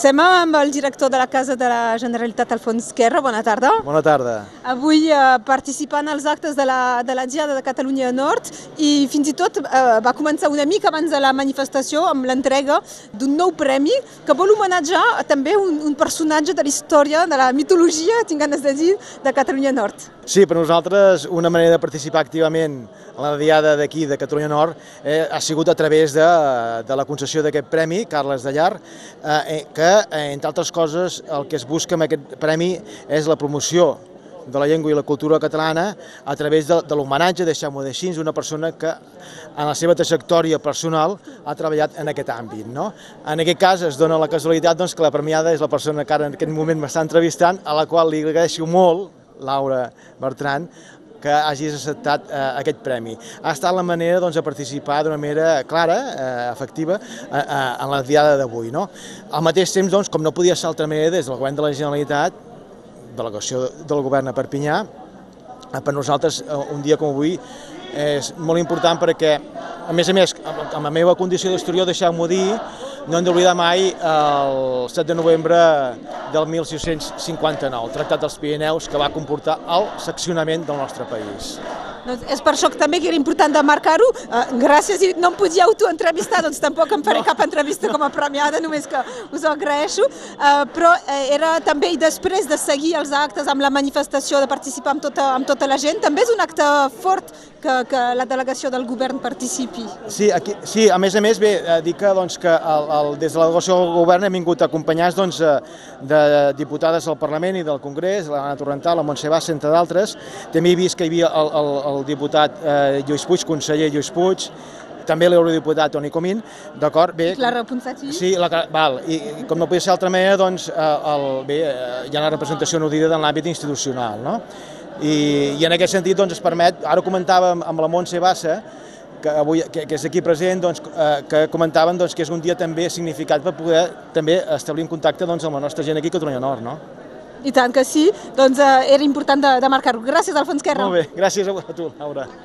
Estem amb el director de la Casa de la Generalitat, Alfons Guerra. Bona tarda. Bona tarda. Avui eh, participant als actes de la, de la Diada de Catalunya Nord i fins i tot eh, va començar una mica abans de la manifestació amb l'entrega d'un nou premi que vol homenatjar també un, un personatge de la història, de la mitologia, tinc ganes de dir, de Catalunya Nord. Sí, per nosaltres una manera de participar activament en la Diada d'aquí, de Catalunya Nord, eh, ha sigut a través de, de la concessió d'aquest premi, Carles de Llar, eh, que, eh, entre altres coses, el que es busca amb aquest premi és la promoció de la llengua i la cultura catalana a través de, de l'homenatge, deixem-ho així, una persona que en la seva trajectòria personal ha treballat en aquest àmbit. No? En aquest cas es dona la casualitat doncs, que la premiada és la persona que ara en aquest moment m'està entrevistant, a la qual li agraeixo molt, Laura Bertran, que hagis acceptat eh, aquest premi. Ha estat la manera doncs, de participar d'una manera clara, eh, efectiva, eh, eh, en la diada d'avui. No? Al mateix temps, doncs, com no podia ser altra manera, des del govern de la Generalitat, delegació del govern a Perpinyà, eh, per nosaltres eh, un dia com avui és molt important perquè, a més a més, amb la meva condició d'historió, deixeu-m'ho dir, no hem d'oblidar mai el 7 de novembre del 1659, el Tractat dels Pirineus, que va comportar el seccionament del nostre país. Doncs és per això que també que era important de marcar-ho. Uh, gràcies, i no em podia autoentrevistar, doncs tampoc em faré no. cap entrevista com a premiada, només que us ho agraeixo. Uh, però uh, era també, i després de seguir els actes amb la manifestació, de participar amb tota, amb tota la gent, també és un acte fort que, que la delegació del govern participi. Sí, aquí, sí a més a més, bé, eh, dir que, doncs, que el, el, des de la delegació del govern hem vingut acompanyats doncs, de diputades del Parlament i del Congrés, l'Anna Torrental, la Montse Bassa, entre d'altres. També he vist que hi havia el, el, el diputat eh, Lluís Puig, conseller Lluís Puig, també l'eurodiputat Toni Comín, d'acord? Bé, Clara Ponsatí. Sí, la, val, i, i com no podia ser d'altra manera, doncs, eh, el, bé, eh, hi ha una representació nodrida en l'àmbit institucional, no? I, I en aquest sentit, doncs, es permet, ara comentàvem amb la Montse Bassa, que, avui, que, que és aquí present, doncs, eh, que comentaven doncs, que és un dia també significat per poder també establir un contacte doncs, amb la nostra gent aquí a Catalunya Nord, no? I tant que sí, doncs eh, era important de, de marcar-ho. Gràcies, Alfons Guerra. Molt bé, gràcies a tu, Laura.